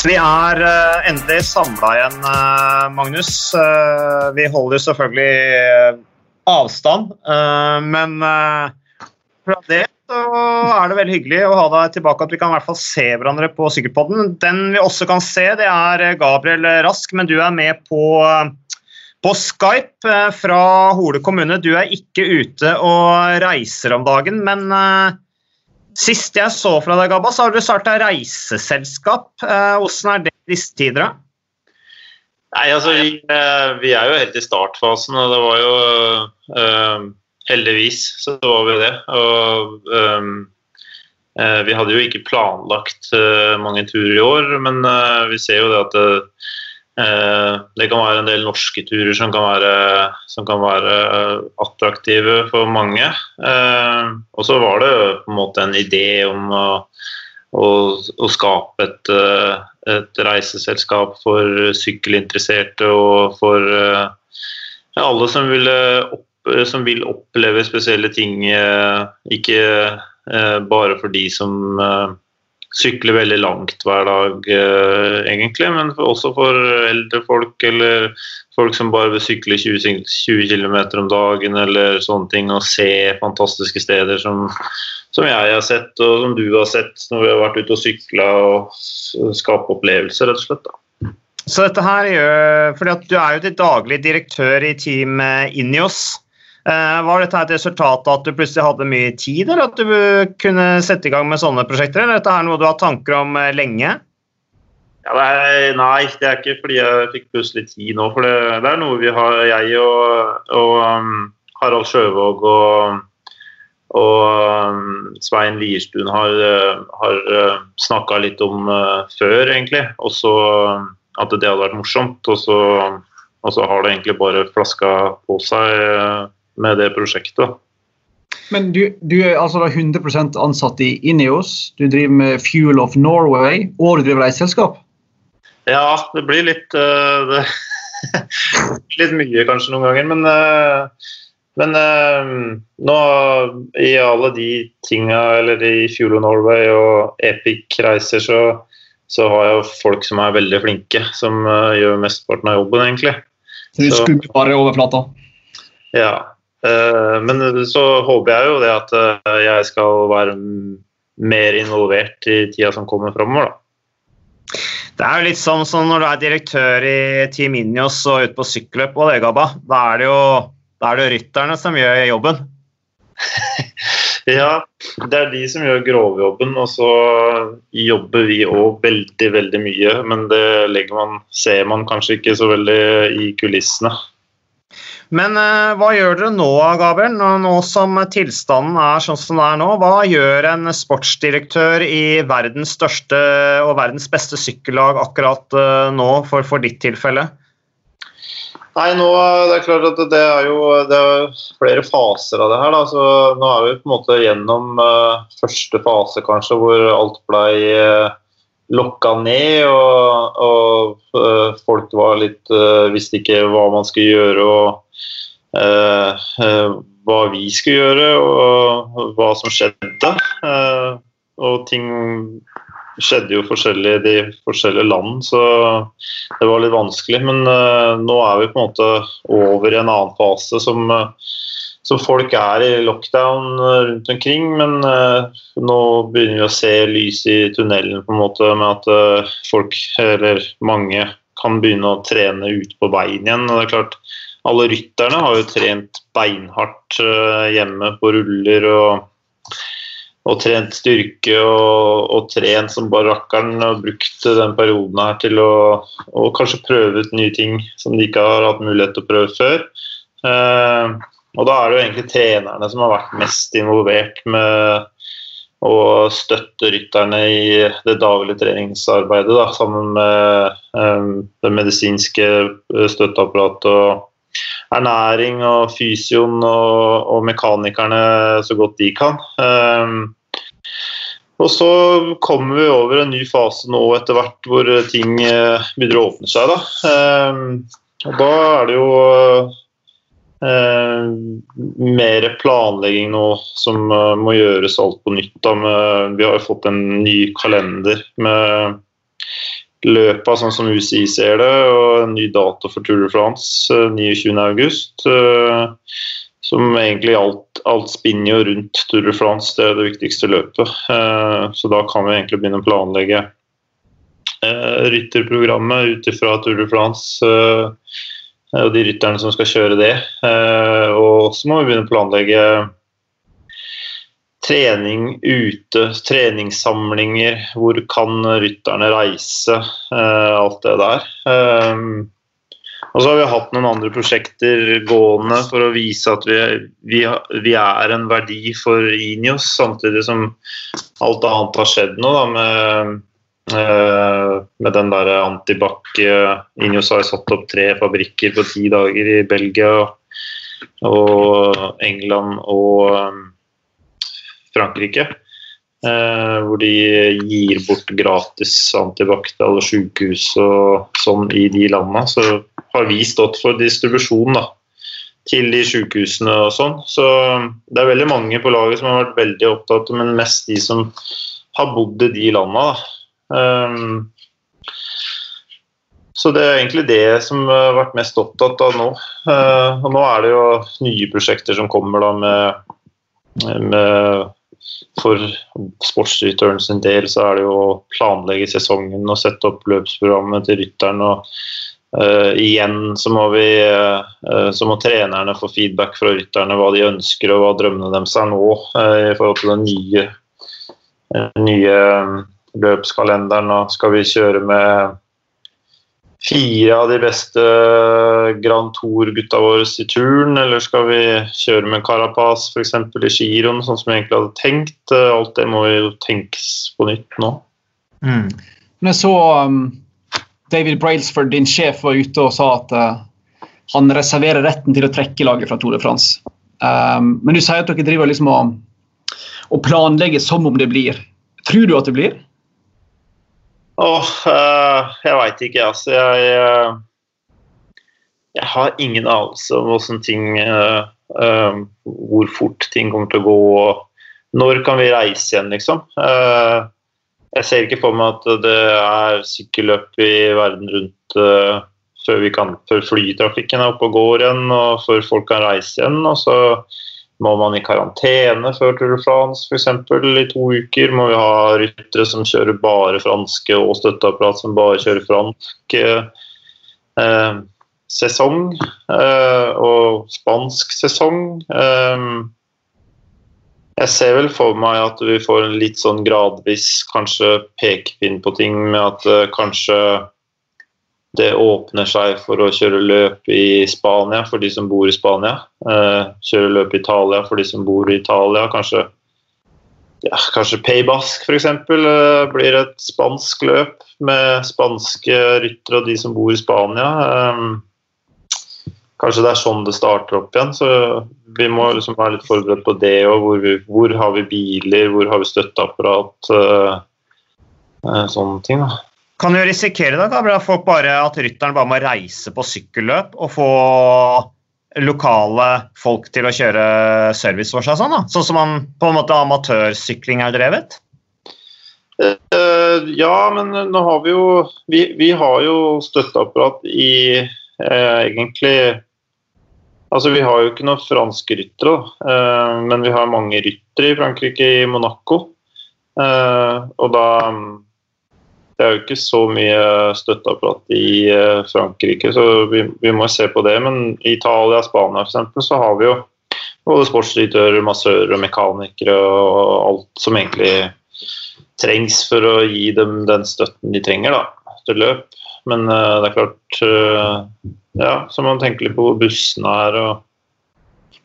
Vi er uh, endelig samla igjen, uh, Magnus. Uh, vi holder selvfølgelig avstand, men fra det så er det veldig hyggelig å ha deg tilbake. At vi kan i hvert fall se hverandre på Sykkelpodden. Den vi også kan se, det er Gabriel Rask, men du er med på, på Skype fra Hole kommune. Du er ikke ute og reiser om dagen, men Sist jeg så fra deg, Gabba, så har du starta reiseselskap. Hvordan er det i disse tider? da? Nei, altså vi, eh, vi, er jo helt i startfasen, og det var jo uh, Heldigvis så var vi det. Og uh, vi hadde jo ikke planlagt mange turer i år, men vi ser jo det at Eh, det kan være en del norske turer som kan være, som kan være attraktive for mange. Eh, og så var det på en måte en idé om å, å, å skape et, eh, et, reiseselskap for sykkelinteresserte og for alle som, opp, som vil oppleve spesielle ting. Ikke bare for de som sykle veldig langt hver dag, uh, egentlig. Men også for eldre folk eller folk som bare vil sykle 20, 20 km om dagen eller sånne ting. Og se fantastiske steder som, som, jeg har sett, og som du har sett når vi har vært ute og sykla og skape opplevelser, rett og slett. da. Så dette her gjør, fordi at Du er jo til daglig direktør i Team Inios. Eh, var dette et resultat av at du plutselig hadde mye tid, eller at du kunne sette i gang med sånne prosjekter? Eller er dette noe du har tanker om eh, lenge? Ja, nei, nei, det er ikke fordi jeg fikk plutselig tid nå. For det, det er noe vi har, jeg og, og um, Harald Sjøvåg og, og um, Svein Lierstuen har, har uh, snakka litt om før, egentlig. Og så um, at det hadde vært morsomt. Og så, og så har det egentlig bare flaska på seg. Uh, med det prosjektet. Men du, du er altså 100% ansatt i Ineos, du driver med Fuel of Norway, og du driver reiseselskap? Ja, det blir litt uh, det, Litt mye kanskje noen ganger, men, uh, men eh, nå i alle de tinga, eller i Fuel of Norway og Epic reiser, så, så har jeg folk som er veldig flinke, som gjør mesteparten av jobben, egentlig. Så du skrur bare overflata? Ja, men så håper jeg jo det at eh, jeg skal være mer involvert i tida som kommer framover, da. Det er jo litt sånn som når du er direktør i Team Injos og ute på sykkelløp og det, Gabba. Da er det jo da er det rytterne som gjør jobben. ja, det er de som gjør grovjobben, og så jobber vi òg veldig, veldig mye. Men det man, ser man kanskje ikke så veldig i kulissene. Men uh, hva gjør dere nå, Gabriel, nå, nå, som tilstanden er sånn som det er nå? Hva gjør en sportsdirektør i verdens største og verdens beste sykkellag akkurat uh, nå, for, for, ditt tilfelle? Nei, nå, Det er klart at det er jo det er flere faser av det her. Da. Så nå er vi på en måte gjennom uh, første fase, kanskje, hvor alt blei uh, lokka ned. Og, og folk var litt visste ikke hva man skulle gjøre. og Eh, eh, hva vi skulle gjøre og hva som skjedde. Eh, og ting skjedde jo forskjellig i de forskjellige land, så det var litt vanskelig. Men nå er vi på en måte over i en annen fase som så folk er i lockdown rundt omkring, men nå begynner vi å se lys i tunnelen på en måte med at folk, eller mange, kan begynne å trene ute på veien igjen. og det er klart alle rytterne har jo trent beinhardt eh, hjemme på ruller og, og trent styrke og, og, trent som bare rakkeren og brukt den perioden her til å kanskje prøve ut nye ting som de ikke har hatt mulighet til å prøve før. Eh, og da er det jo egentlig trenerne som har vært mest involvert med å støtte rytterne i det daglige treningsarbeidet, da, sammen med eh, det medisinske støtteapparatet og ernæring og fysioen og, og, mekanikerne så godt de kan. Um, og så kommer vi over en ny fase nå etter hvert hvor ting uh, begynner å åpne seg. Da. Um, og da er det jo uh, mer planlegging nå som uh, må gjøres alt på nytt. Med, vi har jo fått en ny kalender med løpa sånn som UCI ser det, og en ny dato for Tour de France 29.8. Som egentlig alt, alt spinner jo rundt Tour de France, det er det viktigste løpet. Så da kan vi egentlig begynne å planlegge rytterprogrammet ut ifra Tour de France og de rytterne som skal kjøre det. Og så må vi begynne å planlegge trening ute, treningssamlinger, hvor kan rytterne reise, eh, alt det der. Um, og så har vi hatt noen andre prosjekter gående for å vise at vi, vi, vi er en verdi for Inios, samtidig som alt annet har skjedd nå da, med, uh, med den der antibac. Inios har satt opp tre fabrikker på ti dager i Belgia og England og um, Frankrike. Eh, hvor de gir bort gratis antibac til alle sykehus og sånn i de landene. Så har vi stått for distribusjon da, til de sykehusene og sånn. Så det er veldig mange på laget som har vært veldig opptatt, men mest de som har bodd i de landene. Um, så det er egentlig det som har vært mest opptatt av nå. Uh, og nå er det jo nye prosjekter som kommer da med, med for sportsrytteren sin del så er det jo å planlegge sesongen og sette opp løpsprogrammet til rytteren. og uh, Igjen så må, vi, uh, så må trenerne få feedback fra rytterne hva de ønsker og hva drømmene deres er nå uh, i forhold til den nye, nye løpskalenderen. Og skal vi kjøre med fire av de beste Grand Tour-gutta våre i turn, eller skal vi kjøre med Carapaz f.eks. i giroen, sånn som vi egentlig hadde tenkt? Alt det må jo tenkes på nytt nå. Mm. Men jeg så um, David Brailsford, din sjef, var ute og sa at uh, han reserverer retten til å trekke laget fra Tour de France. Um, men du sier at dere driver liksom og, og planlegger som om det blir. Tror du at det blir? Åh, uh, jeg veit ikke, altså. Jeg, uh, jeg, har ingen anelse om hvordan ting uh, Hvor fort ting kommer til å gå. og Når kan vi reise igjen, liksom? jeg ser ikke for meg at det er sykkelløp i verden rundt før, kan, før flytrafikken er oppe og går igjen, og før folk kan reise igjen. og så må man i karantene før Tour de France f.eks. i to uker? Må vi ha ryttere som kjører bare franske og støtteapparat som bare kjører fransk eh, sesong? Eh, og spansk sesong? Eh, jeg ser vel for meg at vi får en litt sånn gradvis kanskje pekepinn på ting med at eh, kanskje det åpner seg for å kjøre løp i Spania for de som bor i Spania. Eh, kjøre løp i Italia for de som bor i Italia. Kanskje, ja, kanskje Paybask f.eks. Eh, blir et spansk løp med spanske ryttere og de som bor i Spania. Eh, kanskje det er sånn det starter opp igjen. så Vi må liksom være litt forberedt på det. òg. Hvor, hvor har vi biler, hvor har vi støtteapparat? Eh, eh sånne ting. da. Kan jo risikere da, folk bare, at rytteren bare må reise på sykkelløp og få lokale folk til å kjøre service for seg, sånn, da? sånn som man på en måte amatørsykling er drevet? Uh, ja, men nå har vi jo Vi, vi har jo støtteapparat i uh, egentlig Altså, Vi har jo ikke noen franske ryttere, uh, men vi har mange ryttere i Frankrike, i Monaco. og da det er jo ikke så mye støtteapparat i eh, Frankrike, så vi, vi, må se på det. Men i Italia og Spania eksempel, så har vi jo både sportsdirektører, massører og mekanikere og alt som egentlig trengs for å gi dem den støtten de trenger da, til løp. Men uh, det er klart uh, Ja, så må man tenke litt på bussene er. og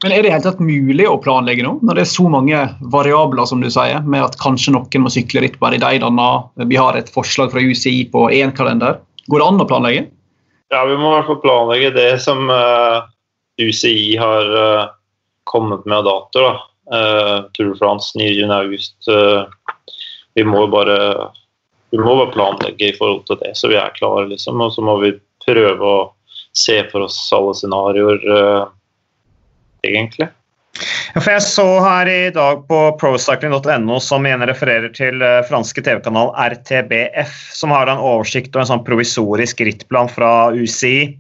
men Er det helt tatt mulig å planlegge nå, når det er så mange variabler, som du sier, med at kanskje noen må sykle litt bare i de dagene, Vi har et forslag fra UCI på én kalender. Går det an å planlegge? Ja, vi må i hvert fall planlegge det som uh, eh, UCI har uh, kommet med av datoer. Uh, Tour de France 9.8. Uh, vi må bare vi må bare planlegge i forhold til det, så vi er klare. liksom, Og så må vi prøve å se for oss alle scenarioer. Egentlig. For Jeg så her i dag på procycling.no, som igjen refererer til uh, franske TV-kanal RTBF, som har en oversikt og en sånn provisorisk rittplan fra UCI.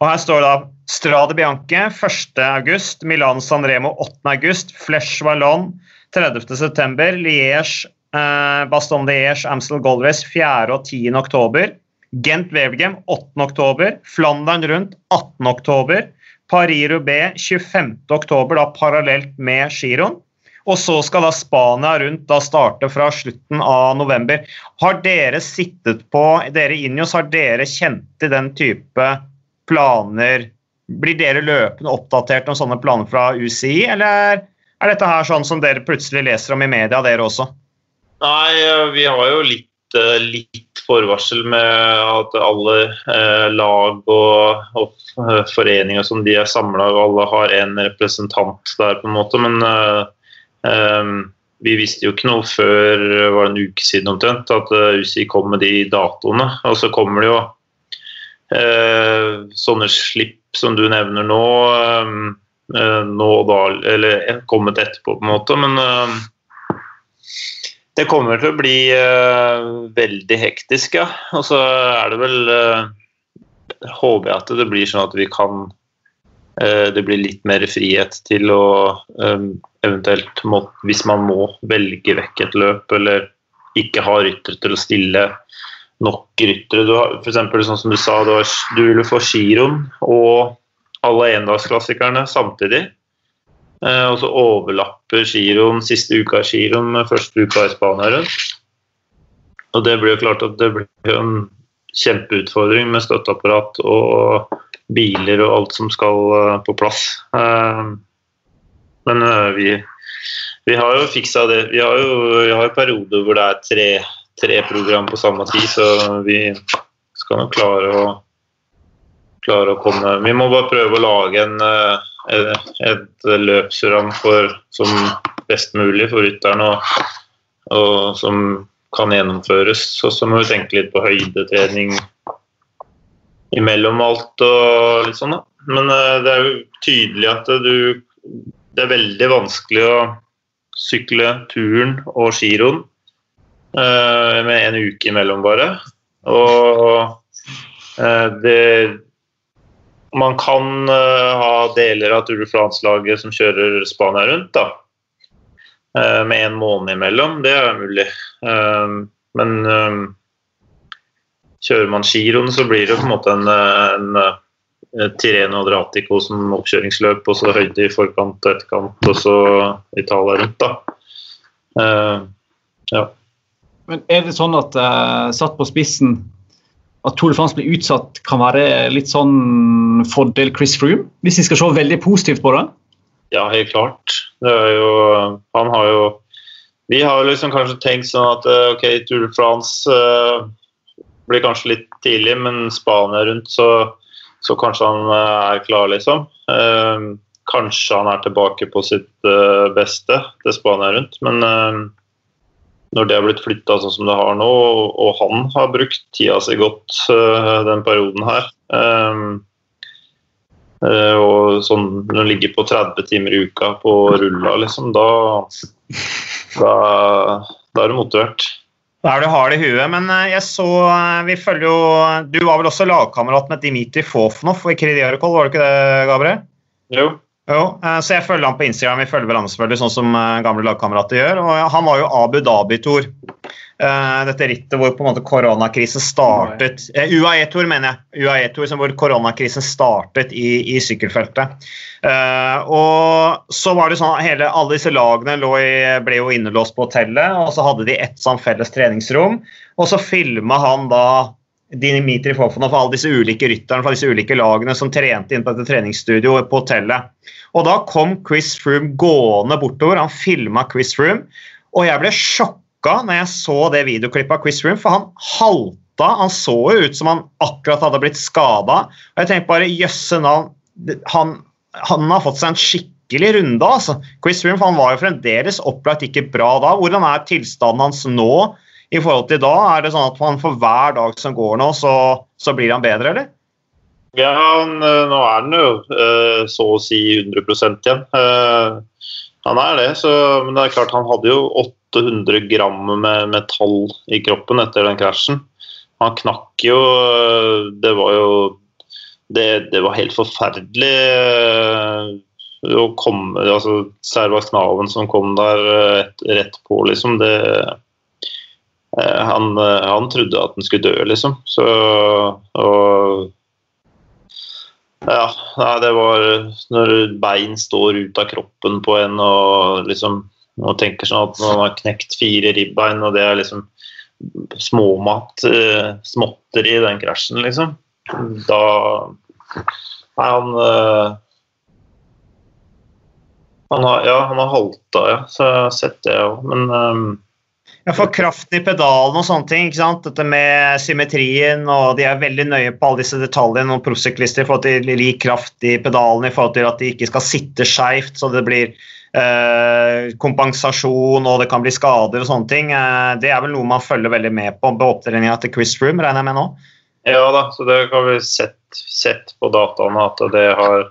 Og Her står det Strade Bianche 1.8, Milan San Remo 8.8, Flesh Wallon 30.9, Liège, uh, Baston Liège, Amstel Gold 4. og 10. oktober. Gent Wevelgem 8.10, Flandern rundt 18.10. Paris-Roubais 25.10, da parallelt med giroen. Og så skal da Spania rundt da starte fra slutten av november. Har dere sittet på Dere Injos, har dere kjent til den type planer? Blir dere løpende oppdatert om sånne planer fra UCI, eller er dette her sånn som dere plutselig leser om i media, dere også? Nei, vi har jo litt litt forvarsel med at alle eh, lag og, og, eh, foreninger som de er samla, og alle har en representant der, på en måte. Men eh, eh, vi visste jo ikke noe før var det en uke siden omtrent, at UCI kom med de datoene. Og så kommer det jo eh, sånne slipp som du nevner nå, nå da, eller kommet etterpå, på en måte. men det kommer til å bli uh, veldig hektisk, ja. Og så er det vel uh, Håper jeg at det blir sånn at vi kan uh, Det blir litt mer frihet til å um, eventuelt må, Hvis man må velge vekk et løp eller ikke ha ryttere til å stille nok ryttere. Du har f.eks. sånn som du sa, du, har, du vil få giroen og alle endagsklassikerne samtidig. Eh, og så overlapper giroen siste uka i giroen med første uka i Spania rundt. Og det blir jo klart at det blir en kjempeutfordring med støtteapparat og biler og alt som skal eh, på plass. Eh, men vi, vi har jo fiksa det. Vi har jo vi har perioder hvor det er tre, tre program på samme tid, så vi skal nok klare å, klare å komme Vi må bare prøve å lage en et løpsprogram som best mulig for rytteren, og, og, som kan gjennomføres. Og så må vi tenke litt på høydetrening imellom alt og litt sånn, da. Men uh, det er jo tydelig at du Det er veldig vanskelig å sykle turen og giroen uh, med en uke imellom, bare. Og det man kan uh, ha deler av Tour de France-laget som kjører Spania rundt, da. Uh, med en måned imellom. Det er mulig. Uh, men kjører man giroen, så blir det på en måte en, en Tireno Adriatico som oppkjøringsløp, og så høyde i forkant og etterkant, og så Italia rundt, da. ja. Men er det sånn at satt på spissen at Tour de France blir utsatt, kan være litt sånn fordel Chris Froome? Hvis vi skal se veldig positivt på det? Ja, helt klart. Det er jo Han har jo Vi har liksom kanskje tenkt sånn at eh, OK, Tour de France uh, blir kanskje litt tidlig, men Spania rundt, så, så kanskje han uh, er klar, liksom. Uh, kanskje han er tilbake på sitt beste til Spania rundt, men når det har blitt flytta sånn som det har nå, og han har brukt tida si godt uh, den perioden her um, uh, Og sånn når han ligger på 30 timer i uka på rulla, liksom, da, da, da er du motivert. Da er du hard i huet, men jeg så Vi følger jo Du var vel også lagkamerat med Dimitri Fofonov i Kridiarkol, var du ikke det, Gabriel? Jo. Jo, eh, så jeg følger han på Instagram, vi følger hverandre selvfølgelig, sånn som eh, gamle lagkamerater gjør. og Han var jo Abu Dhabi-tour. Eh, dette rittet hvor på en måte koronakrisen startet UAE-tour, mener jeg. UAE-tour Hvor koronakrisen startet i, i sykkelfeltet. og så var det sånn hele, Alle disse lagene i, ble jo innelåst på hotellet, og så hadde de ett sånn felles treningsrom. Og så filma han da Dimitri Fofonov for alle disse ulike rytterne fra disse ulike lagene som trente inn på dette treningsstudioet på hotellet. Og Da kom Chris Froome gående bortover. Han filma Chris Froome. Og jeg ble sjokka når jeg så det videoklippet av Chris Froome, for han halta. Han så jo ut som han akkurat hadde blitt skada. Og jeg tenkte bare jøsse navn han, han, har fått seg en skikkelig runde. altså. Chris Froome han var jo fremdeles opplagt ikke bra da. Hvordan er tilstanden hans nå? I forhold til da? Er det sånn at han for hver dag som går nå, så, så blir han bedre, eller? Ja, han, nå er han jo så å si 100% igjen. Han er det, så, men det er klart han hadde jo 800 gram med metall i kroppen etter den krasjen. Han knakk jo Det var jo Det, det var helt forferdelig å komme altså servaksnaven som kom der rett, på, liksom. Det Eh, han, eh, han, trodde at han skulle dø, liksom. Så og Ja, nei, det var når bein står ut av kroppen på en og liksom og tenker sånn at man har knekt fire ribbein, og det er liksom småmat, eh, småtter i den krasjen, liksom. Da Nei, han han har, ja, han har halta, ja. Så jeg har sett det òg. Men um, ja, for kraften i pedalen og sånne ting. ikke sant? Dette med symmetrien, og de er veldig nøye på alle disse detaljene. og proffsyklister får til lik kraft i pedalen i forhold til at de ikke skal sitte skeivt, så det blir eh, kompensasjon og det kan bli skader og sånne ting. Eh, det er vel noe man følger veldig med på på opptreninga til Chris Room, regner jeg med nå? Ja da, så det har vi sett, sett på dataene at det har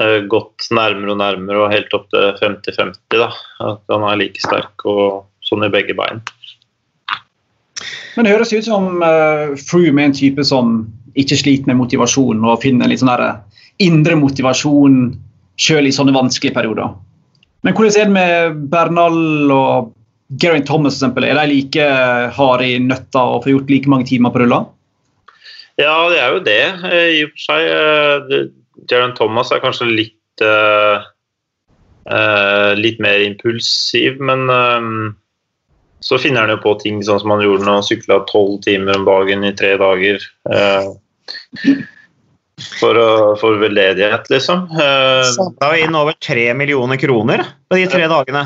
eh, gått nærmere og nærmere og helt opp til 50-50. da, At han er like sterk. og sånn i begge bein. Men det høres ut som uh, Froome er en type som ikke sliter med motivasjon og finner litt sånn der indre motivasjon sjøl i sånne vanskelige perioder. Men hvordan er det med Bernal og Geraint Thomas f.eks.? Er de like harde i nøtta og får gjort like mange timer på rulla? Ja, det er jo det, eh, i og for seg. Eh, Geraint Thomas er kanskje litt uh, uh, litt mer impulsiv, men uh, så finner han jo på ting sånn som han gjorde når han sykla tolv timer om dagen i tre dager. Eh, for, for, veldedighet, liksom. Eh, Satte inn over tre millioner kroner på de tre dagene.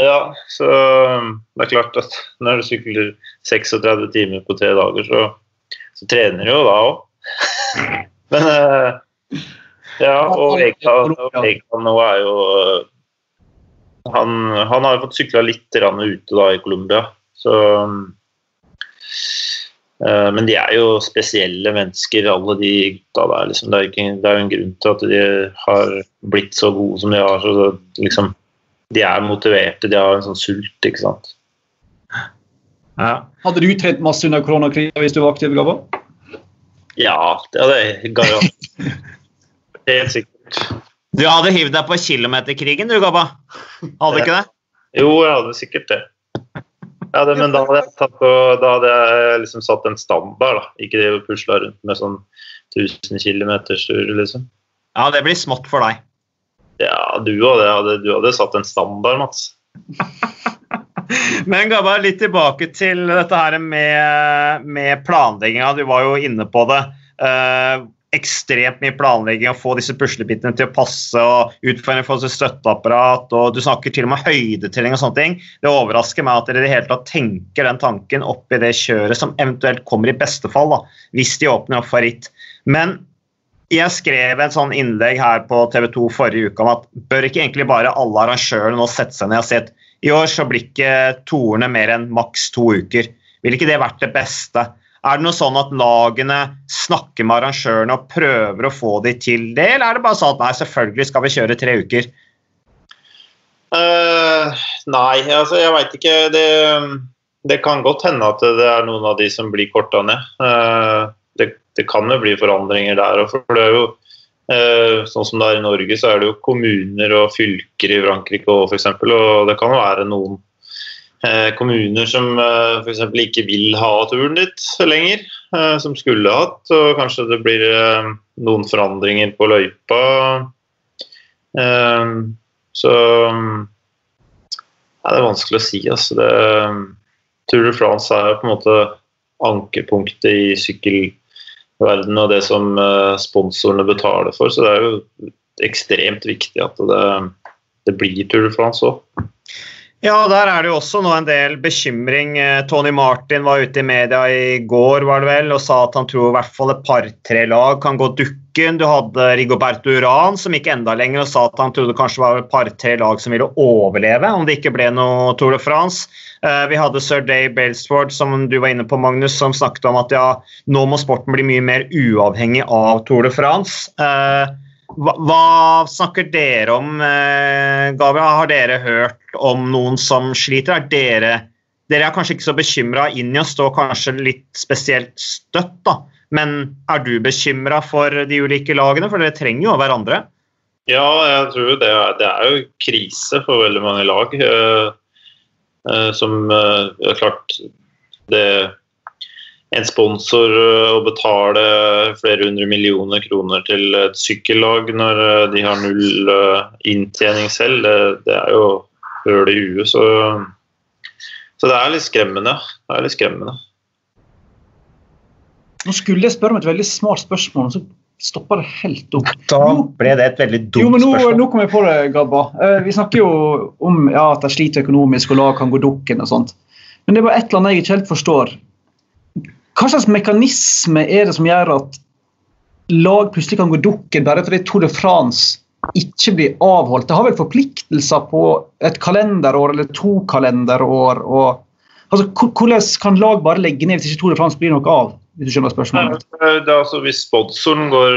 Ja, så det er klart at når du sykler 36 timer på tre dager, så, så trener du jo da òg. Men eh, ja, og Ekan nå er jo han, han har jo fått sykla litt ute da i Colombia. Så uh, Men de er jo spesielle mennesker, alle de gutta der. Liksom. Det, er ikke, det, er jo en grunn til at de har blitt så gode som de har. Så det, liksom, de er motiverte, de har en sånn sult, ikke sant. Ja. Hadde du trent masse under koronakrisen hvis du var aktiv, Gabba? Ja, det hadde jeg garantert. Helt sikkert. Du hadde hivd deg på kilometerkrigen du, Gabba? Hadde du ikke det? Jo, jeg hadde sikkert det. Ja, det men da hadde, jeg, tatt, da hadde jeg liksom satt en standard, da. Ikke det å pusle rundt med sånn 1000 km-tur, liksom. Ja, det blir smått for deg. Ja, du hadde, du hadde satt en standard, Mats. Men Gabba, litt tilbake til dette her med, med planlegginga. Du var jo inne på det. Uh, ekstremt mye planlegging å få disse puslebitene til å passe. og Utfordring for støtteapparat, og du snakker til og med høydetelling og sånne ting. Det overrasker meg at dere i det hele tatt tenker den tanken opp i det kjøret som eventuelt kommer i beste fall, da, hvis de åpner opp for ritt. Men jeg skrev en sånn innlegg her på TV 2 forrige uke om at bør ikke egentlig bare alle arrangørene nå sette seg ned og si at i år så blir ikke toerne mer enn maks to uker. Ville ikke det vært det beste? Er det noe sånn at lagene snakker med arrangørene og prøver å få de til det, eller er det bare sånn at nei, selvfølgelig skal vi kjøre tre uker? Uh, nei, altså jeg veit ikke. Det, det, kan godt hende at det er noen av de som blir korta ned. Uh, det, det, kan jo bli forandringer der. For det er jo uh, sånn som det er i Norge, så er det jo kommuner og fylker i Frankrike òg, f.eks. Og det kan jo være noen Eh, kommuner som eh, f.eks. ikke vil ha turen ditt lenger, eh, som skulle hatt. Og kanskje det blir noen forandringer på løypa. Så ja, det er vanskelig å si. Altså. Det, Tour de France er på en måte ankepunktet i sykkelverdenen og det som sponsorene betaler for. Så det er jo ekstremt viktig at det, det blir Tour de France òg. Ja, der er det jo også nå en del bekymring. Eh, Tony Martin var ute i media i går var det vel, og sa at han tror i hvert fall et par-tre lag kan gå dukken. Du hadde Rigoberto Uran som gikk enda lenger og sa at han trodde kanskje var et par-tre lag som ville overleve om det ikke ble noe Tour de France. Eh, vi hadde sir Day Balesford som du var inne på, Magnus, som snakket om at ja, nå må sporten bli mye mer uavhengig av Tour de France. Hva, hva snakker dere om, eh, Gabriel? Har dere hørt om noen som sliter? Er dere, dere er kanskje ikke så bekymra. Injos står kanskje litt spesielt støtt, da. Men er du bekymra for de ulike lagene? For dere trenger jo hverandre. Ja, jeg tror det er, det er jo krise for veldig mange lag. Eh, eh, som eh, klart det en sponsor å betale flere hundre millioner kroner til et sykkellag når de har null inntjening selv, det, det er jo høl i huet. Så, så, det er litt skremmende. Det er litt skremmende. Nå skulle jeg spørre om et veldig smart spørsmål, og så stoppa det helt opp. Da ble det et veldig dumt jo, men nå, spørsmål. Nå kom jeg på det, Gabba. Vi snakker jo om ja, at de sliter økonomisk og lag kan gå dukken og sånt. Men det er bare et eller annet jeg ikke helt forstår. Hva slags mekanisme er det som gjør at lag plutselig kan gå dukken bare fordi Tour de France ikke blir avholdt? Det har vel forpliktelser på et kalenderår eller to kalenderår. Og, altså, hvordan kan lag bare legge ned hvis ikke Tour de France blir noe av? hvis du skjønner spørsmålet? Det er altså Hvis sponsoren går,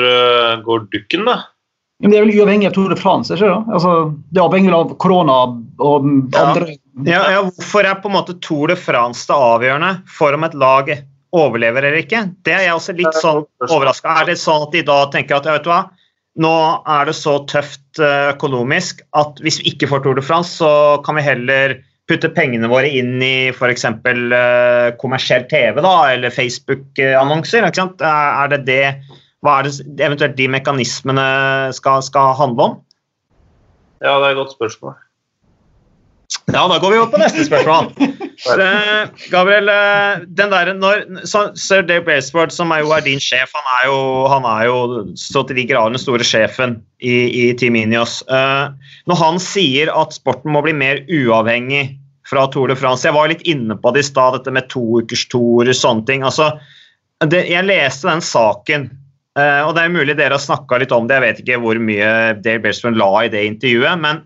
går dukken, da? Men det er vel uavhengig av Tour de France? ikke det? Altså, det er avhengig av korona og andre ja. Ja, ja, Hvorfor er på en måte Tour de France det avgjørende for om et lag overlever eller ikke? Det er jeg også litt sånn overraska. Er det sånn at de da tenker at ja, vet du hva, nå er det så tøft økonomisk at hvis vi ikke får Tour de France, så kan vi heller putte pengene våre inn i f.eks. Uh, kommersiell TV da, eller Facebook-annonser? ikke sant? Er det det Hva er det eventuelt de mekanismene skal, skal handle om? Ja, det er et godt spørsmål. Ja, da går vi opp på neste spørsmål. Gabriel, uh, den der, når, Sir Dave Braceford, som er jo er din sjef, han er jo, han er jo så til de grader den store sjefen i, i Team Inios. Uh, når han sier at sporten må bli mer uavhengig fra Tour de France Jeg var litt inne på det i stad, dette med og sånne ting. Altså, det, jeg leste den saken, og det er mulig dere har snakka litt om det, jeg vet ikke hvor mye Dave Braceford la i det intervjuet. men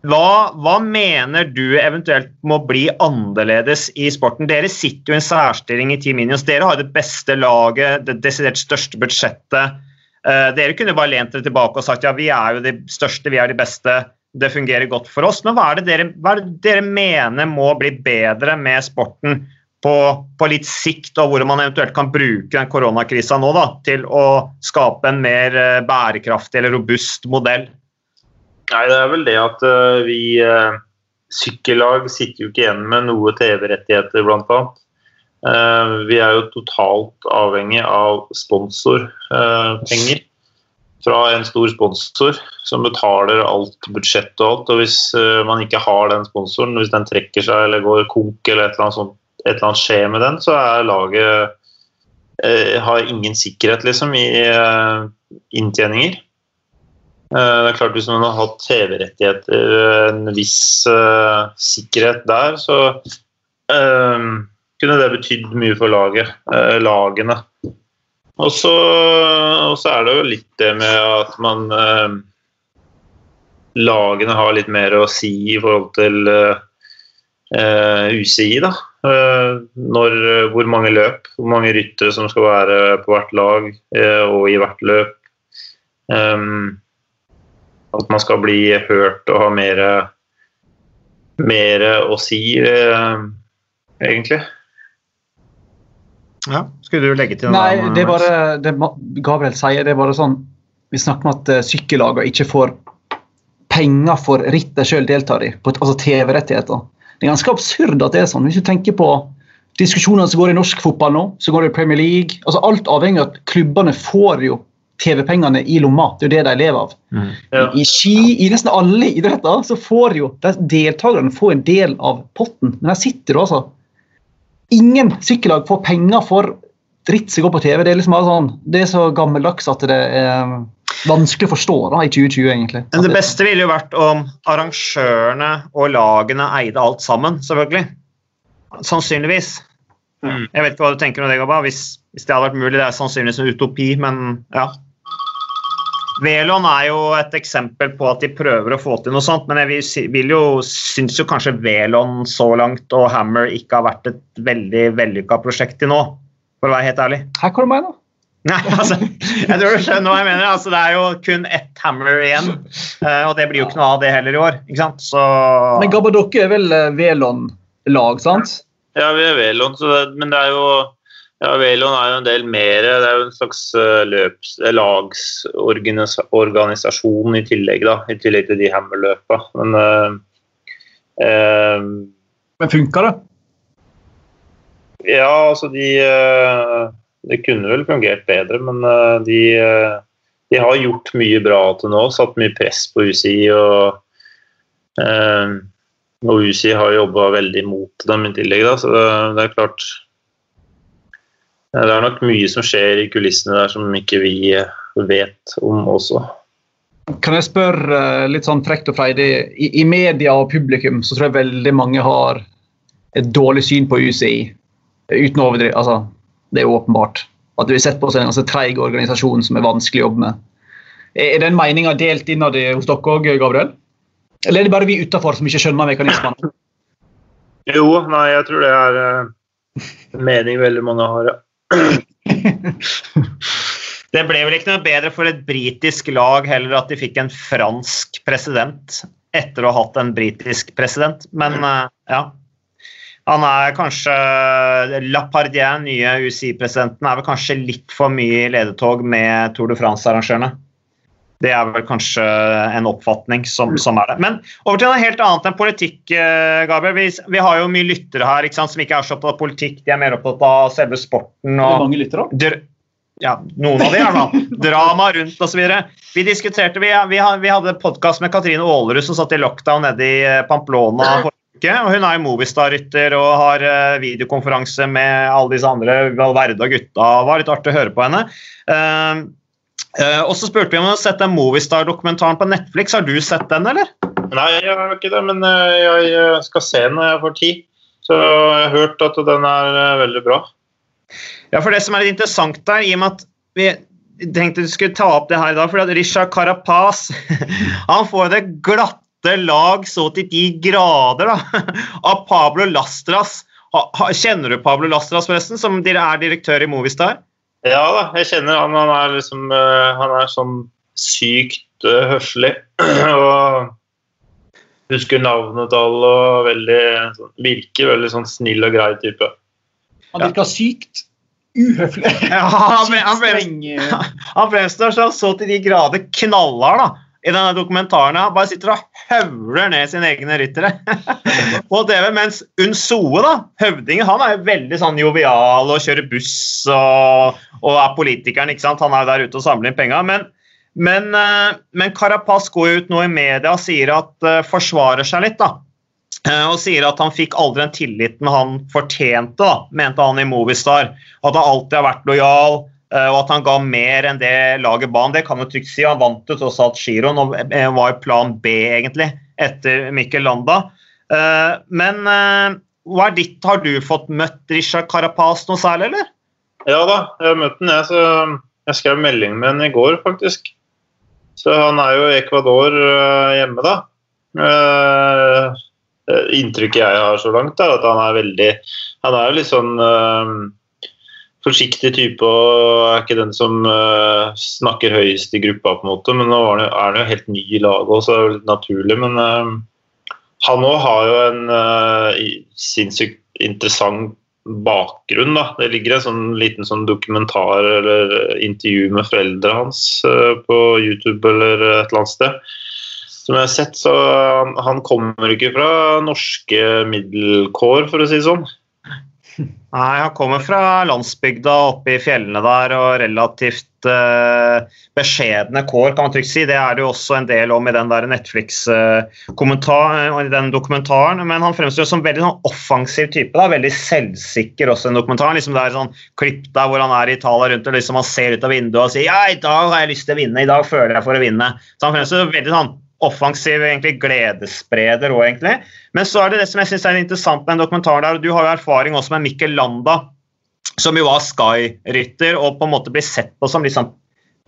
hva, hva, mener du eventuelt må bli annerledes i sporten? Dere sitter jo i en særstilling i Team Minions. Dere har det beste laget, det desidert største budsjettet. Uh, dere kunne bare lent dere tilbake og sagt ja, vi er jo de største, vi er de beste. Det fungerer godt for oss. Men hva er det dere, er det dere mener må bli bedre med sporten på, på, litt sikt, og hvor man eventuelt kan bruke den koronakrisa nå da, til å skape en mer uh, bærekraftig eller robust modell? Nei, det er vel det at uh, vi uh, sykkellag sitter jo ikke igjen med noe TV-rettigheter, bl.a. Uh, vi er jo totalt avhengig av sponsorpenger fra en stor sponsor som betaler alt budsjett og alt. Og hvis man ikke har den sponsoren, hvis den trekker seg eller går konk eller et eller annet, sånt, et eller annet skjer med den, så er laget har ingen sikkerhet liksom i inntjeninger. Det er klart Hvis man har hatt TV-rettigheter, en viss uh, sikkerhet der, så uh, kunne det betydd mye for laget, uh, lagene. Og så, er det jo litt det med at man Lagene har litt mer å si i forhold til UCI, da. Når, hvor mange løp, hvor mange ryttere som skal være på hvert lag og i hvert løp. Um, at man skal bli hørt og ha mer, mer å si, eh, egentlig. Ja, Skulle du legge til noe? Nei, det er bare det Gabriel sier. det er bare sånn, Vi snakker om at uh, sykkellagene ikke får penger for ritt de selv deltar i, på, altså TV-rettigheter. Det er ganske absurd at det er sånn. Hvis du tenker på diskusjonene som går i norsk fotball nå, så går det i Premier League. altså Alt avhengig av at klubbene får jo TV-pengene i lomma. Det er jo det de lever av. Mm. Ja. I ski, i nesten alle idretter, så får jo deltakerne får en del av potten. Men her sitter du altså Ingen sykkellag får penger for dritt som går på TV. Det er liksom bare sånn, det er så gammeldags at det er vanskelig å forstå da, i 2020, egentlig. Men det beste ville jo vært om arrangørene og lagene eide alt sammen, selvfølgelig. Sannsynligvis. Mm. Jeg vet ikke hva du tenker om det, Gabba. Hvis, hvis det hadde vært mulig. Det er sannsynligvis en utopi, men ja. Velon er jo et eksempel på at de prøver å få til noe sånt, men jeg vil, jo, syns jo kanskje Velon så langt og Hammer ikke har vært et veldig vellykka prosjekt til nå, for å være helt ærlig. Her, kommer du mener Nei, altså, jeg tror du skjønner hva jeg mener. Altså, det er jo kun ett Hammer igjen, eh, og det blir jo ikke noe av det heller i år. ikke sant? Så Men Gabadokke er vel eh, Velon-lag, sant? Ja, vi er Velon, så det, men det er jo ja, Velon er jo en del mer. Det er jo en slags uh, løps, eh, lagsorganisasjon i tillegg, da. I tillegg til de Hammer-løpa. Men øh, øh, Men funker det? ja, altså de eh, Det kunne vel fungert bedre, men eh, de, eh, de har gjort mye bra til nå. Satt mye press på UCI. og eh, og UCI har jobba veldig mot dem i tillegg, da, så det, det er klart Det er nok mye som skjer i kulissene der som ikke vi eh, vet om også. Kan jeg spørre eh, litt sånn frekt og freidig I, I media og publikum så tror jeg veldig mange har et dårlig syn på UCI. Uten å overdrive. Altså, det er jo åpenbart. At du har sett på oss en ganske treig organisasjon som er vanskelig å jobbe med. Er den meninga delt innad i- hos dere òg, Gabriel? Eller er det bare vi utafor som ikke skjønner mekanismene? Jo, nei, jeg tror det er eh, en mening veldig mange har, ja. Det ble vel ikke noe bedre for et britisk lag heller at de fikk en fransk president etter å ha hatt en britisk president, men eh, ja. Han er kanskje Lapardien, nye UCI-presidenten, er vel kanskje litt for mye i ledetog med Tour de France-arrangørene. Det er vel kanskje en oppfatning som, som er det. Men over til noe helt annet enn politikk, eh, Gabriel. Vi, vi har jo mye lyttere her ikke sant, som ikke er så opptatt av politikk, de er mer opptatt av selve sporten. Det er mange lyttere. dr ja, noen av de er da. Drama rundt osv. Vi diskuterte, vi, vi, vi hadde podkast med Katrine Aalerud som satt i lockdown nede i eh, Pamplona forrige uke. og Hun er jo Movistar-rytter og har eh, videokonferanse med alle disse andre Valverde og gutta. Det var litt artig å høre på henne. Eh, og så spurte vi om å hadde sett den Movistar-dokumentaren på Netflix. Har du sett den, eller? Nei, jeg har ikke det, men eh, jeg skal se den når jeg får tid. Så jeg har hørt at den er eh, veldig bra. Ja, for det som er litt interessant der, i og med at vi tenkte vi skulle ta opp det her i dag, for at Richard Carapaz han får det glatte lag så til de grader da, av Pablo Lastras. Kjenner du Pablo Lastras, forresten, som er direktør i Movistar? Ja da, jeg kjenner han. Han er liksom eh, Han er sånn sykt eh, høflig. og husker navnet til alle og veldig, sånn- virker veldig sånn snill og grei type. Han virker sykt uhøflig. Ja, han, han, han fremstår sånn så til de grader knallhard da, i denne dokumentaren. Han bare sitter og høvler ned sine egne ryttere på TV. Mens Unsoe, da, høvdingen, han er jo veldig sånn jovial og kjører buss og, og er politikeren. ikke sant? Han er jo der ute og samler inn penger. Men, men, eh, men Carapaz går ut nå i media og sier at eh, forsvarer seg litt. da. Eh, Og sier at han fikk aldri den tilliten han fortjente, da, mente han i Movistar. At han alltid har vært lojal, og at han ga mer enn det laget ba om, Det kan man trygt si. Han vant jo tross alt giroen og eh, var plan B, egentlig, etter Mikkel Landa. Eh, Men eh, hva er ditt, har du fått møtt Risha Carapaz noe særlig, eller? Ja da, jeg har møtt den, jeg. Så jeg skrev melding med ham i går, faktisk. Så han er jo i Ecuador hjemme, da. Eh, inntrykket jeg har så langt, er at han er veldig Han er jo litt sånn forsiktig type og er ikke den som uh, snakker høyest i gruppa, på en måte. Men nå er han jo, helt ny i laget òg, så det er jo litt naturlig. Men uh, han òg har jo en uh, sinnssykt interessant bakgrunn. da. Det ligger en sånn liten sånn dokumentar eller intervju med foreldrene hans på YouTube eller et eller annet sted. Som jeg har sett, så han, han kommer ikke fra norske middelkår, for å si det sånn. Nei, han kommer fra landsbygda oppe i fjellene der og relativt uh, beskjedne kår, kan man trygt si. Det er det jo også en del om i den der Netflix-kommentaren, uh, den dokumentaren. Men han fremstår som veldig sånn offensiv type. da, Veldig selvsikker også i den dokumentaren. liksom Det er sånn klipp der hvor han er i Italia rundt og liksom han ser ut av vinduet og sier ja, i dag har jeg lyst til å vinne, i dag føler jeg for å vinne. Så han fremstår veldig sånn offensiv egentlig gledesspreder òg, egentlig. Men så er det det som jeg synes er interessant med en dokumentar der, og du har jo erfaring også med Mikkel Landa, som jo var Sky-rytter og på en måte blir sett på som litt sånn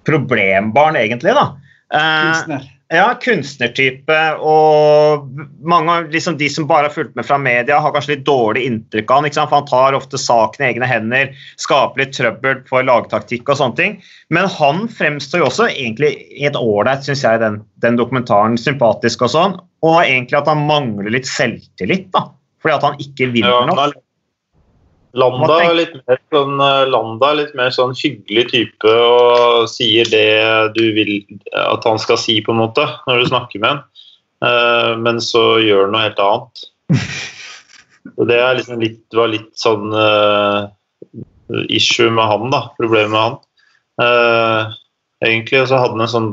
problembarn, egentlig. da. Kunstner. Ja, kunstnertype. Og mange av liksom, de som bare har fulgt med fra media, har kanskje litt dårlig inntrykk av han. ikke sant? For han tar ofte saken i egne hender, skaper litt trøbbel for lagtaktikk og sånne ting. Men han fremstår jo også egentlig helt ålreit, syns jeg, den, den dokumentaren. Sympatisk og sånn. Og egentlig at han mangler litt selvtillit, da. Fordi at han ikke vinner nok. Landa er litt mer sånn, eh, Landa er litt mer sånn hyggelig type og sier det du vil at han skal si, på en måte, når du snakker med han. Eh, Men så gjør han noe helt annet. Og det liksom litt, var litt sånn uh, issue med han, da. Problemet med han. Uh, egentlig så hadde han en sånn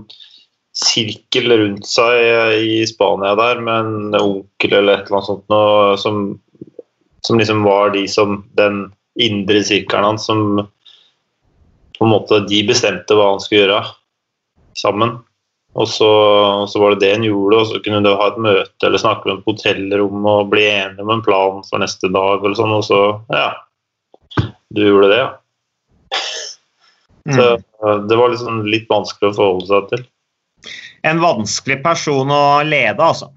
sirkel rundt seg i Spania der med en onkel eller et eller annet sånt noe, som som liksom var de som den indre sirkelen hans som på en måte de bestemte hva han skulle gjøre sammen. Og så, og så var det det han gjorde, og så kunne de ha et møte eller snakke med på hotellrom og bli enige om en plan for neste dag eller sånn, og så ja. Du gjorde det, ja. Så Mm. det var liksom litt vanskelig å forholde seg til. En vanskelig person å lede, altså.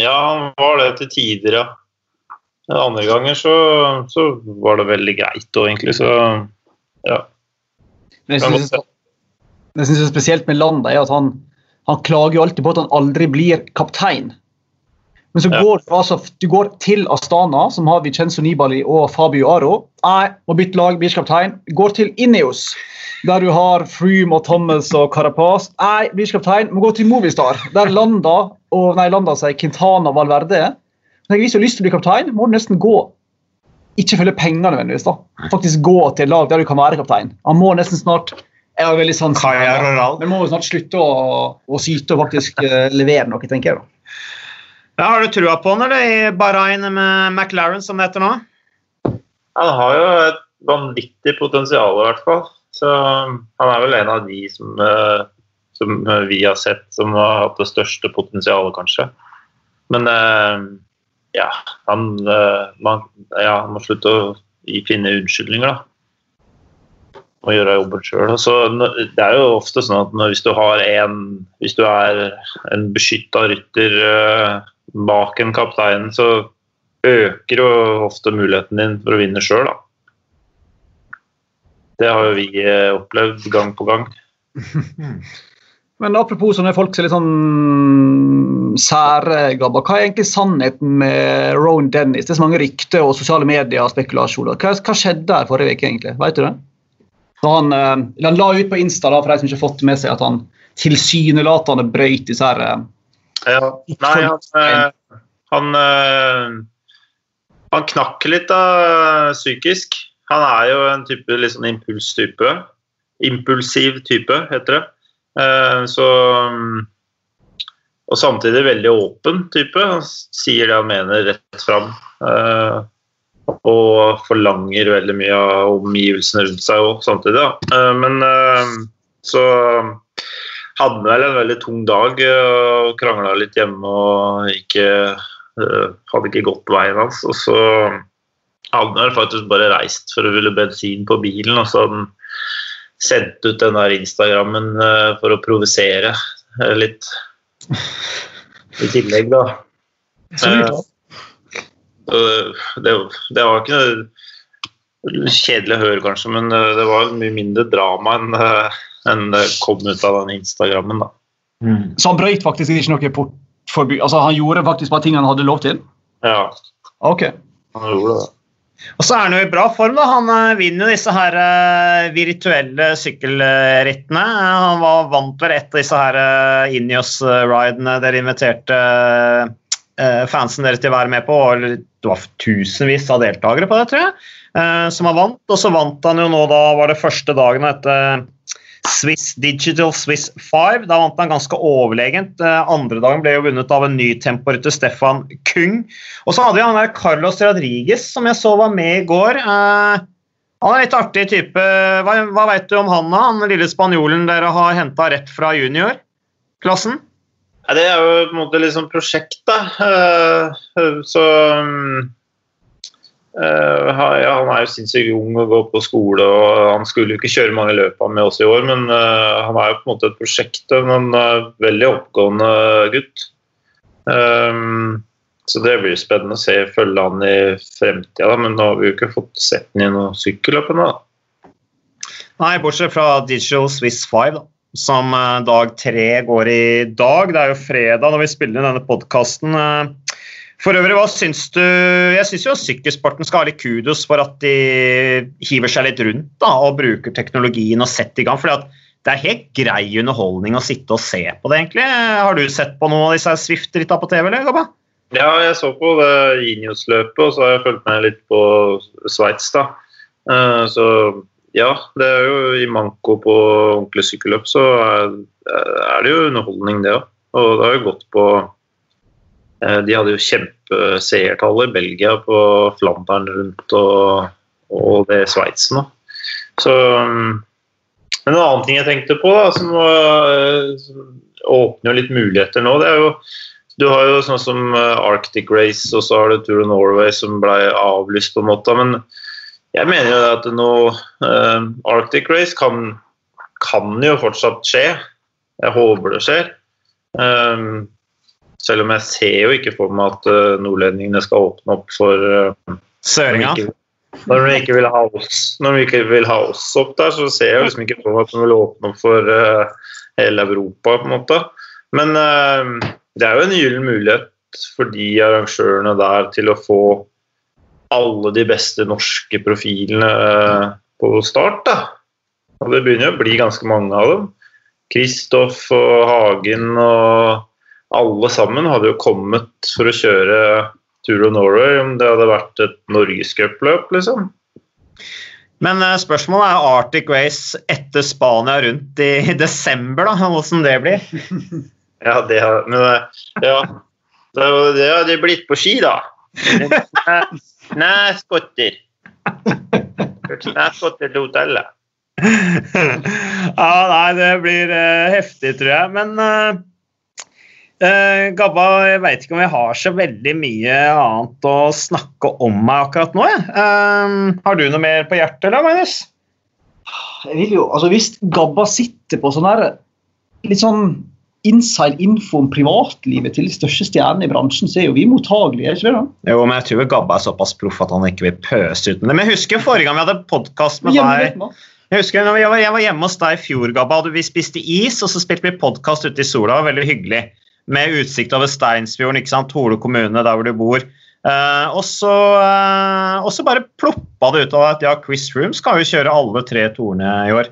Ja, han var det til tider, ja. Andre ganger så, så var det veldig greit òg, egentlig. Så ja. Men jeg synes, det jeg er spesielt med Landa, er at han, han klager jo alltid på at han aldri blir kaptein. Men så går du altså, du går til Astana, som har Vincenzo Nibali og Fabio Aro. Nei, må bytte lag, blir ikke kaptein. Går til Ineos, der du har Froome og Thomas og Carapaz. Nei, blir ikke kaptein. Må gå til Movistar, der Landa og nei, Landa sier Quintana Valverde. Men hvis du har lyst til å bli kaptein, må du nesten gå ikke følge penger nødvendigvis. da. Faktisk gå til et lag der du kan være kaptein. Han må nesten snart jeg har veldig sans for det, må jo snart slutte å, å syte og faktisk uh, levere noe, tenker jeg. da. Ja, har du trua på han, eller? I Bahrain med McLaren, som det heter nå? Han har jo et vanvittig potensial, i hvert fall. Så han er vel en av de som, eh, som vi har sett som har hatt det største potensialet, kanskje. Men eh, ja, han, eh, man, ja, må slutte å finne unnskyldninger, da. Og gjøre jobben sjøl. Det er jo ofte sånn at når, hvis du har en Hvis du er en beskytta rytter uh, bak en kaptein, så øker jo ofte muligheten din for å vinne sjøl, da. Det har jo vi eh, opplevd gang på gang. Men apropos sånne folk som er litt sånn særgabba, hva er egentlig sannheten med Rowan Dennis? Det er så mange rykter og sosiale medier og spekulasjoner. Hva, hva skjedde der forrige uke, egentlig? Vet du det? Han, eh, han la ut på Insta da, for de som ikke har fått med seg at han tilsynelatende brøyt disse her eh, Ja, nei, han, eh, han, han knakk litt da, psykisk. Han er jo en type litt sånn impulstype. Impulsiv type, heter det. Eh, Så mm, Og samtidig veldig åpen type. Han sier det han mener rett fram. eh, Og forlanger veldig mye av omgivelsene rundt seg òg, samtidig. Eh, Men så hadde vel en veldig tung dag og krangla litt hjemme og ikke, hadde ikke gått veien hans. Og så hadde han faktisk bare reist for å ville bensin på bilen, og så hadde han sendt ut den der Instagrammen eh, for å provosere eh, litt i tillegg, da. Så Det, det var ikke noe kjedelig å høre, kanskje, men eh, det var mye mindre drama enn eh, enn det kom ut av den Instagrammen. da. Så han brøt faktisk ikke noe portforbud? Altså, han gjorde faktisk bare ting han hadde lov til? Ja, Ok. han gjorde det. Og så er han jo i bra form. da. Han eh, vinner jo disse her eh, virtuelle sykkelrittene. Eh, Han var vant vel et av disse her uh, Ineos-ridene dere inviterte eh, fansen deres til å være med på. og Det var tusenvis av deltakere på det, tror jeg, eh, som har vant. Og så vant han jo nå, da var det første dagen etter Swiss Digital Swiss 5. Da vant han ganske overlegent. Eh, andre dagen ble jo vunnet av en ny temporytter, Stefan Kung. Og så hadde vi han der Carlos Rodriguez, som jeg så var med i går. Eh, han er litt artig type. Hva, hva veit du om han, da? Han lille spanjolen dere har henta rett fra juniorklassen? Ja, det er jo på en måte litt sånn prosjekt, da. Uh, så um, uh, ja, Han er jo sinnssykt ung og går på skole, og han skulle jo ikke kjøre mange løp med oss i år, men uh, han er jo på en måte et prosjekt. Men han er veldig oppgående gutt. Um, så det blir spennende å se følge han i fremtida, men nå har vi jo ikke fått sett han i noe sykkelløp ennå. Nei, bortsett fra Digital Swiss 5, da, som uh, dag tre går i dag. Det er jo fredag når vi spiller inn denne podkasten. Uh, eh. For øvrig, hva syns du Jeg syns jo sykkelsporten skal ha litt kudos for at de hiver seg litt rundt da, og bruker teknologien og setter i gang. at det er helt grei underholdning å sitte og se på det, egentlig. Har du sett på noen av disse Swift-ritta på TV, eller, Gabba? Ja, jeg så på det Inios-løpet, og så har jeg fulgt med litt på Sveits, da. Eh, så ja, det er jo i manko på ordentlig sykkelløp, så er det jo underholdning, det òg. Og det har jo gått på De hadde jo kjempeseertall i Belgia på Flandern rundt og, og det Sveits nå. Så Men en annen ting jeg tenkte på, da, som, som åpner litt muligheter nå, det er jo du har jo sånn som eh, Arctic Race, og så har du Tour of Norway som ble avlyst, på en måte. Men jeg mener jo at nå Arctic Race kan, kan, jo fortsatt skje. Jeg håper det skjer. Selv om jeg ser jo ikke for meg at uh, nordlendingene skal åpne opp for uh, Søringa? Når de ikke vil ha oss Når de ikke vil ha oss opp der, så ser jeg liksom ikke for meg at de vil åpne opp for uh, hele Europa, på en måte. Men det er jo en gyllen mulighet for de arrangørene der til å få alle de beste norske profilene eh, på start. da. Og Det begynner å bli ganske mange av dem. Kristoff og Hagen og alle sammen hadde jo kommet for å kjøre Tour of Norway om det hadde vært et norgescupløp, liksom. Men eh, spørsmålet er Arctic Race etter Spania rundt i desember, da, hvordan det blir? Ja, det har Men eh, ja. Det hadde blitt på ski, da. Nei, skotter. Nei, skotter til hotellet. ja, nei, det blir uh, heftig, tror jeg. Men uh, uh, Gabba, jeg veit ikke om jeg har så veldig mye annet å snakke om meg akkurat nå. Uh, har du noe mer på hjertet, eller, Magnus? Jeg vil jo, altså Hvis Gabba sitter på sånn her litt sånn inside info om privatlivet til de største stjernene i bransjen, så er jo vi mottagelige. ikke det da? Jo, men jeg tror Gabba er såpass proff at han ikke vil pøse uten det. Men jeg husker forrige gang vi hadde podkast med deg. Jeg husker når jeg var hjemme hos deg i fjor, Gabba, og vi spiste is, og så spilte vi podkast ute i sola. Det var veldig hyggelig. Med utsikt over Steinsfjorden, ikke sant? Hole kommune, der hvor du bor. Uh, og, så, uh, og så bare ploppa det ut av at ja, Chris Room skal jo kjøre alle tre torene i år.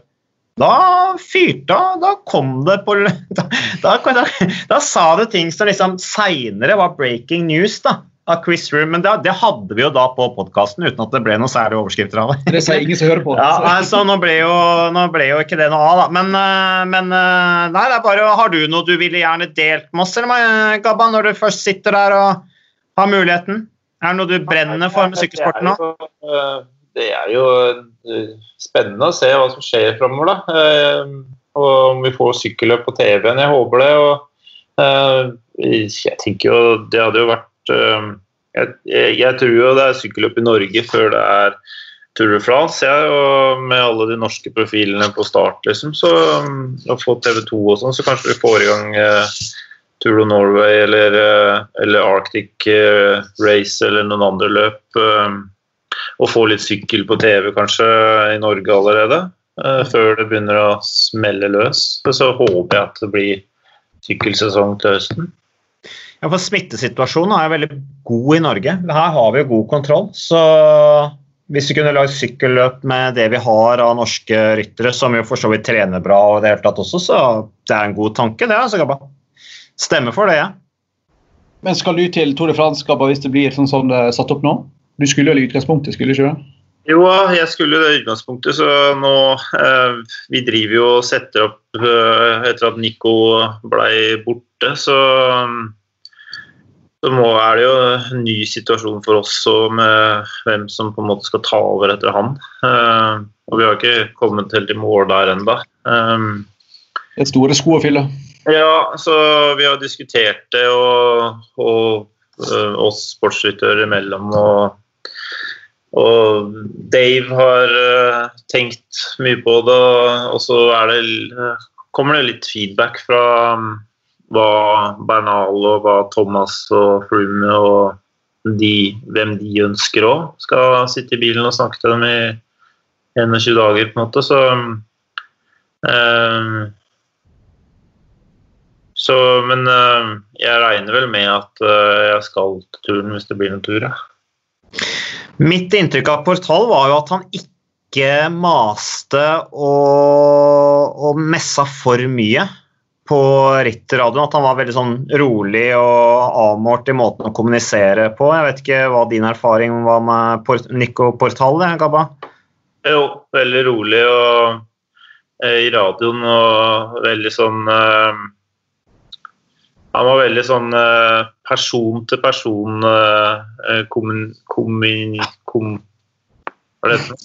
Da fyrte. Da kom det på da, da, da, da, sa det ting som liksom seinere var breaking news da, av Chris Room. Men det, det hadde vi jo da på podkasten uten at det ble noen særlige overskrifter av det. Det sier ingen som hører på. Ja, altså, nå, ble jo, nå ble jo ikke det noe av, da. Men, eh, men eh, nei, det er bare, har du noe du ville gjerne delt med oss, eller, Gabba, når du først sitter der og har muligheten? Er det noe du brenner for med sykkelsporten nå? det er jo eh, spennende å se hva som skjer framover. da. og om vi får sykkelløp på TV-en. Jeg håper det. og eh, Jeg tenker jo det hadde jo vært jeg, jeg, tror jo det er sykkelløp i Norge før det er Tour de France. Jeg, og med alle de norske profilene på start, liksom, så og få TV 2 og sånn, så kanskje vi får i gang Tour of Norway eller, eller Arctic Race eller noen andre løp og få litt sykkel på TV kanskje i Norge allerede. Før det begynner å smelle løs. Så håper jeg at det blir sykkelsesong til høsten. Ja, for Smittesituasjonen er veldig god i Norge. Her har vi jo god kontroll. Så hvis vi kunne lagd sykkelløp med det vi har av norske ryttere, som jo for så vidt trener bra, og det hele tatt også, så det er en god tanke, det. altså, Gabba. Stemmer for det, jeg. Ja. Men skal du til Tour de France hvis det blir sånn som det er satt opp nå? Du skulle jo i utgangspunktet, skulle du ikke det? Jo, jeg skulle jo det i utgangspunktet, så nå eh, Vi driver jo og setter opp eh, etter at Nico blei borte, så så må, er det jo en ny situasjon for oss med hvem som på en måte skal ta over etter han. Eh, og vi har ikke kommet helt i mål der ennå. Det er store sko å fylle. Ja, så vi har diskutert det, og, og uh, oss sportsdirektører imellom. Og, og, Dave har uh, tenkt mye på det, og så det, uh, kommer det litt feedback fra um, hva Bernal og hva Thomas og Froome og de, hvem de ønsker òg skal sitte i bilen og snakke til dem i 21 dager, på en måte. Så um, så, men uh, jeg regner vel med at uh, jeg skal til turen hvis det blir en tur, ja. Mitt inntrykk av Portal var jo at han ikke maste og, og messa for mye på rittradioen. At han var veldig sånn rolig og avmålt i måten å kommunisere på. Jeg vet ikke hva din erfaring var med Port Nico Portal, Gabba? Jo, veldig rolig og eh, i radioen og veldig sånn eh, han var veldig sånn eh, person til person eh, kommun, kommun, kom, Hva er det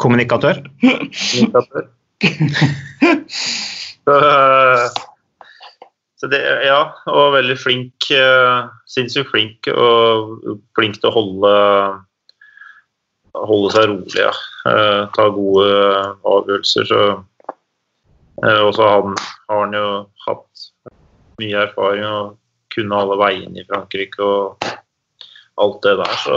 Kommunikatør? Kommunikatør. så, eh, så det, ja, og veldig flink. Sinnssykt flink og flink til å holde holde seg rolig. Ja. Ta gode avgjørelser. Så, og så har han jo hatt mye erfaring og kunne alle veiene i Frankrike og alt det der. Så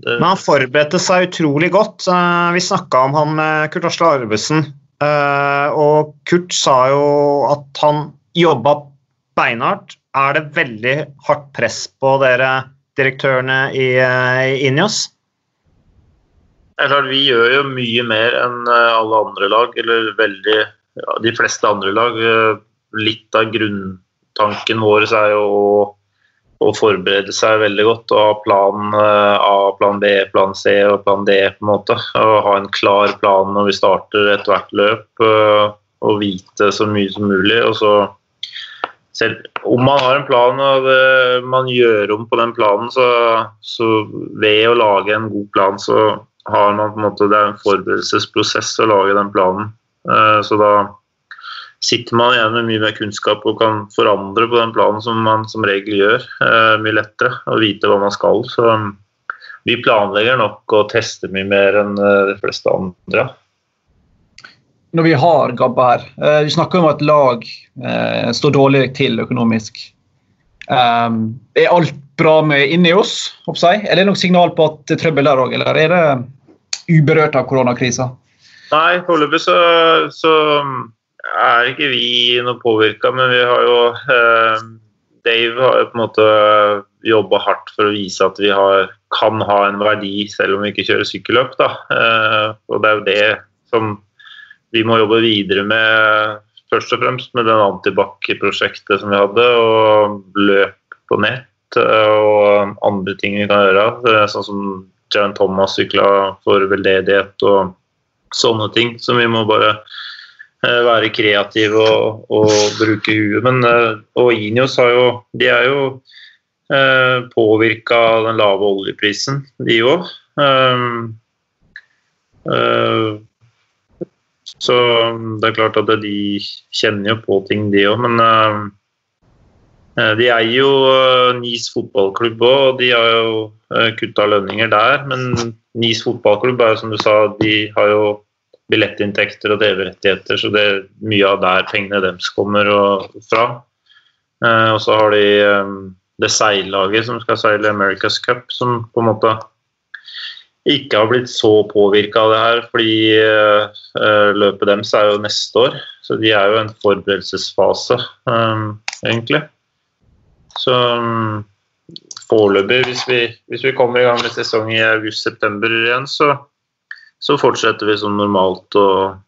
det Men han forberedte seg utrolig godt. Eh, vi snakka om han med Kurt Asle Arvesen. Eh, og Kurt sa jo at han jobba beinhardt. Er det veldig hardt press på dere direktørene i, eh, i Injos? Vi gjør jo mye mer enn alle andre lag, eller veldig ja, de fleste andre lag. Litt av grunntanken vår er jo å, å, forberede seg veldig godt og ha plan eh, A, plan B, plan C og plan D. på en måte. Og ha en klar plan når vi starter ethvert løp eh, og vite så mye som mulig. og så selv om man har en plan og det, man gjør om på den planen, så, så, ved å lage en god plan, så har man på en måte Det er en forberedelsesprosess å lage den planen. Eh, så da sitter man igjen med mye mer kunnskap og kan forandre på den planen som man som regel gjør. Eh, mye lettere å vite hva man skal. Så um, vi planlegger nok og tester mye mer enn eh, de fleste andre. Når vi har Gabba her, eh, vi snakker om at lag eh, står dårlig til økonomisk. Um, er alt bra med inni oss? Eller er det noe signal på at det er trøbbel der òg, eller er det uberørt av koronakrisa? Nei, foreløpig så, så er ikke vi noe påvirka, men vi har jo eh, Dave har jo på en måte jobba hardt for å vise at vi har, kan ha en verdi selv om vi ikke kjører sykkelløp. Da. Og det er jo det som vi må jobbe videre med, først og fremst med den antibac-prosjektet som vi hadde, og løp på nett og andre ting vi kan gjøre. Sånn som Jan Thomas sykla for veldedighet og sånne ting som vi må bare Eh, være kreative og, og bruke huet. Men eh, og Inios har jo De er jo eh, påvirka av den lave oljeprisen, de òg. Um, så det er klart at de kjenner jo på ting, de òg. Men uh, de eier jo Nis fotballklubb òg, og de har jo uh, kutta lønninger der. Men Nis fotballklubb er jo som du sa, de har jo billettinntekter og TV-rettigheter, så det er mye av der pengene deres kommer fra. Uh, og så har de um, det seillaget som skal seile America's Cup, som på en måte ikke har blitt så påvirka av det her, fordi eh, løpet deres er jo neste år. Så de er jo en forberedelsesfase, egentlig. Så foreløpig, hvis, hvis, vi kommer i gang med sesong i august-september igjen, så så fortsetter vi som normalt. Og,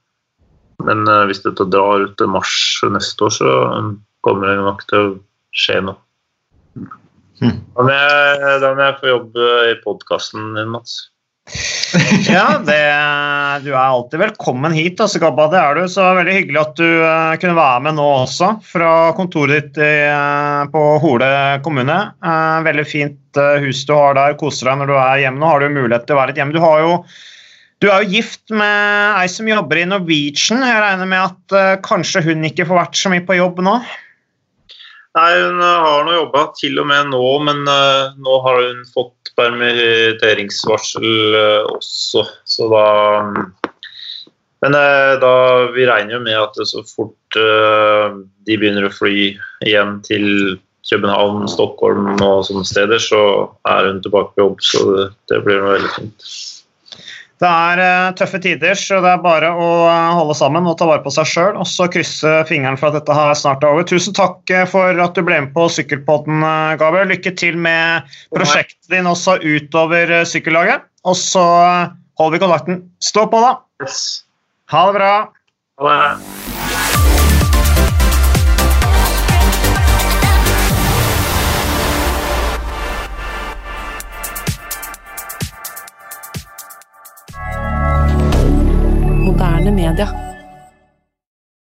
men uh, hvis dette drar ut til mars neste år, så um, kommer det nok til å skje noe. Mm. Da, må jeg, da må jeg få jobbe i podkasten din, Mats. Ja, det, du er alltid velkommen hit, altså, Gabba. Det er du. Så veldig hyggelig at du uh, kunne være med nå også, fra kontoret ditt i, uh, på Hole kommune. Uh, veldig fint hus du har der. Koser deg når du er hjemme. Nå har du mulighet til å være litt hjemme. Du, jo, du er jo gift med ei som jobber i Norwegian. Jeg regner med at kanskje hun ikke får vært så mye på jobb nå? Nei, Hun har nå jobba til og med nå, men nå har hun fått permitteringsvarsel uh, også. Så da Men uh, da, vi regner jo med at så fort de begynner å fly hjem til København, Stockholm og sånne steder, så er hun tilbake på jobb. Så det blir noe veldig fint. Det er uh, tøffe tider, så det er bare å uh, holde sammen og ta vare på seg sjøl. Og så krysse fingeren for at dette her snart er over. Tusen takk uh, for at du ble med på Sykkelpodden, Gabriel. Lykke til med prosjektet din også utover sykkellaget. Og så holder vi kontakten. Stå på, da. Ha det bra. Ha det. Moderne media.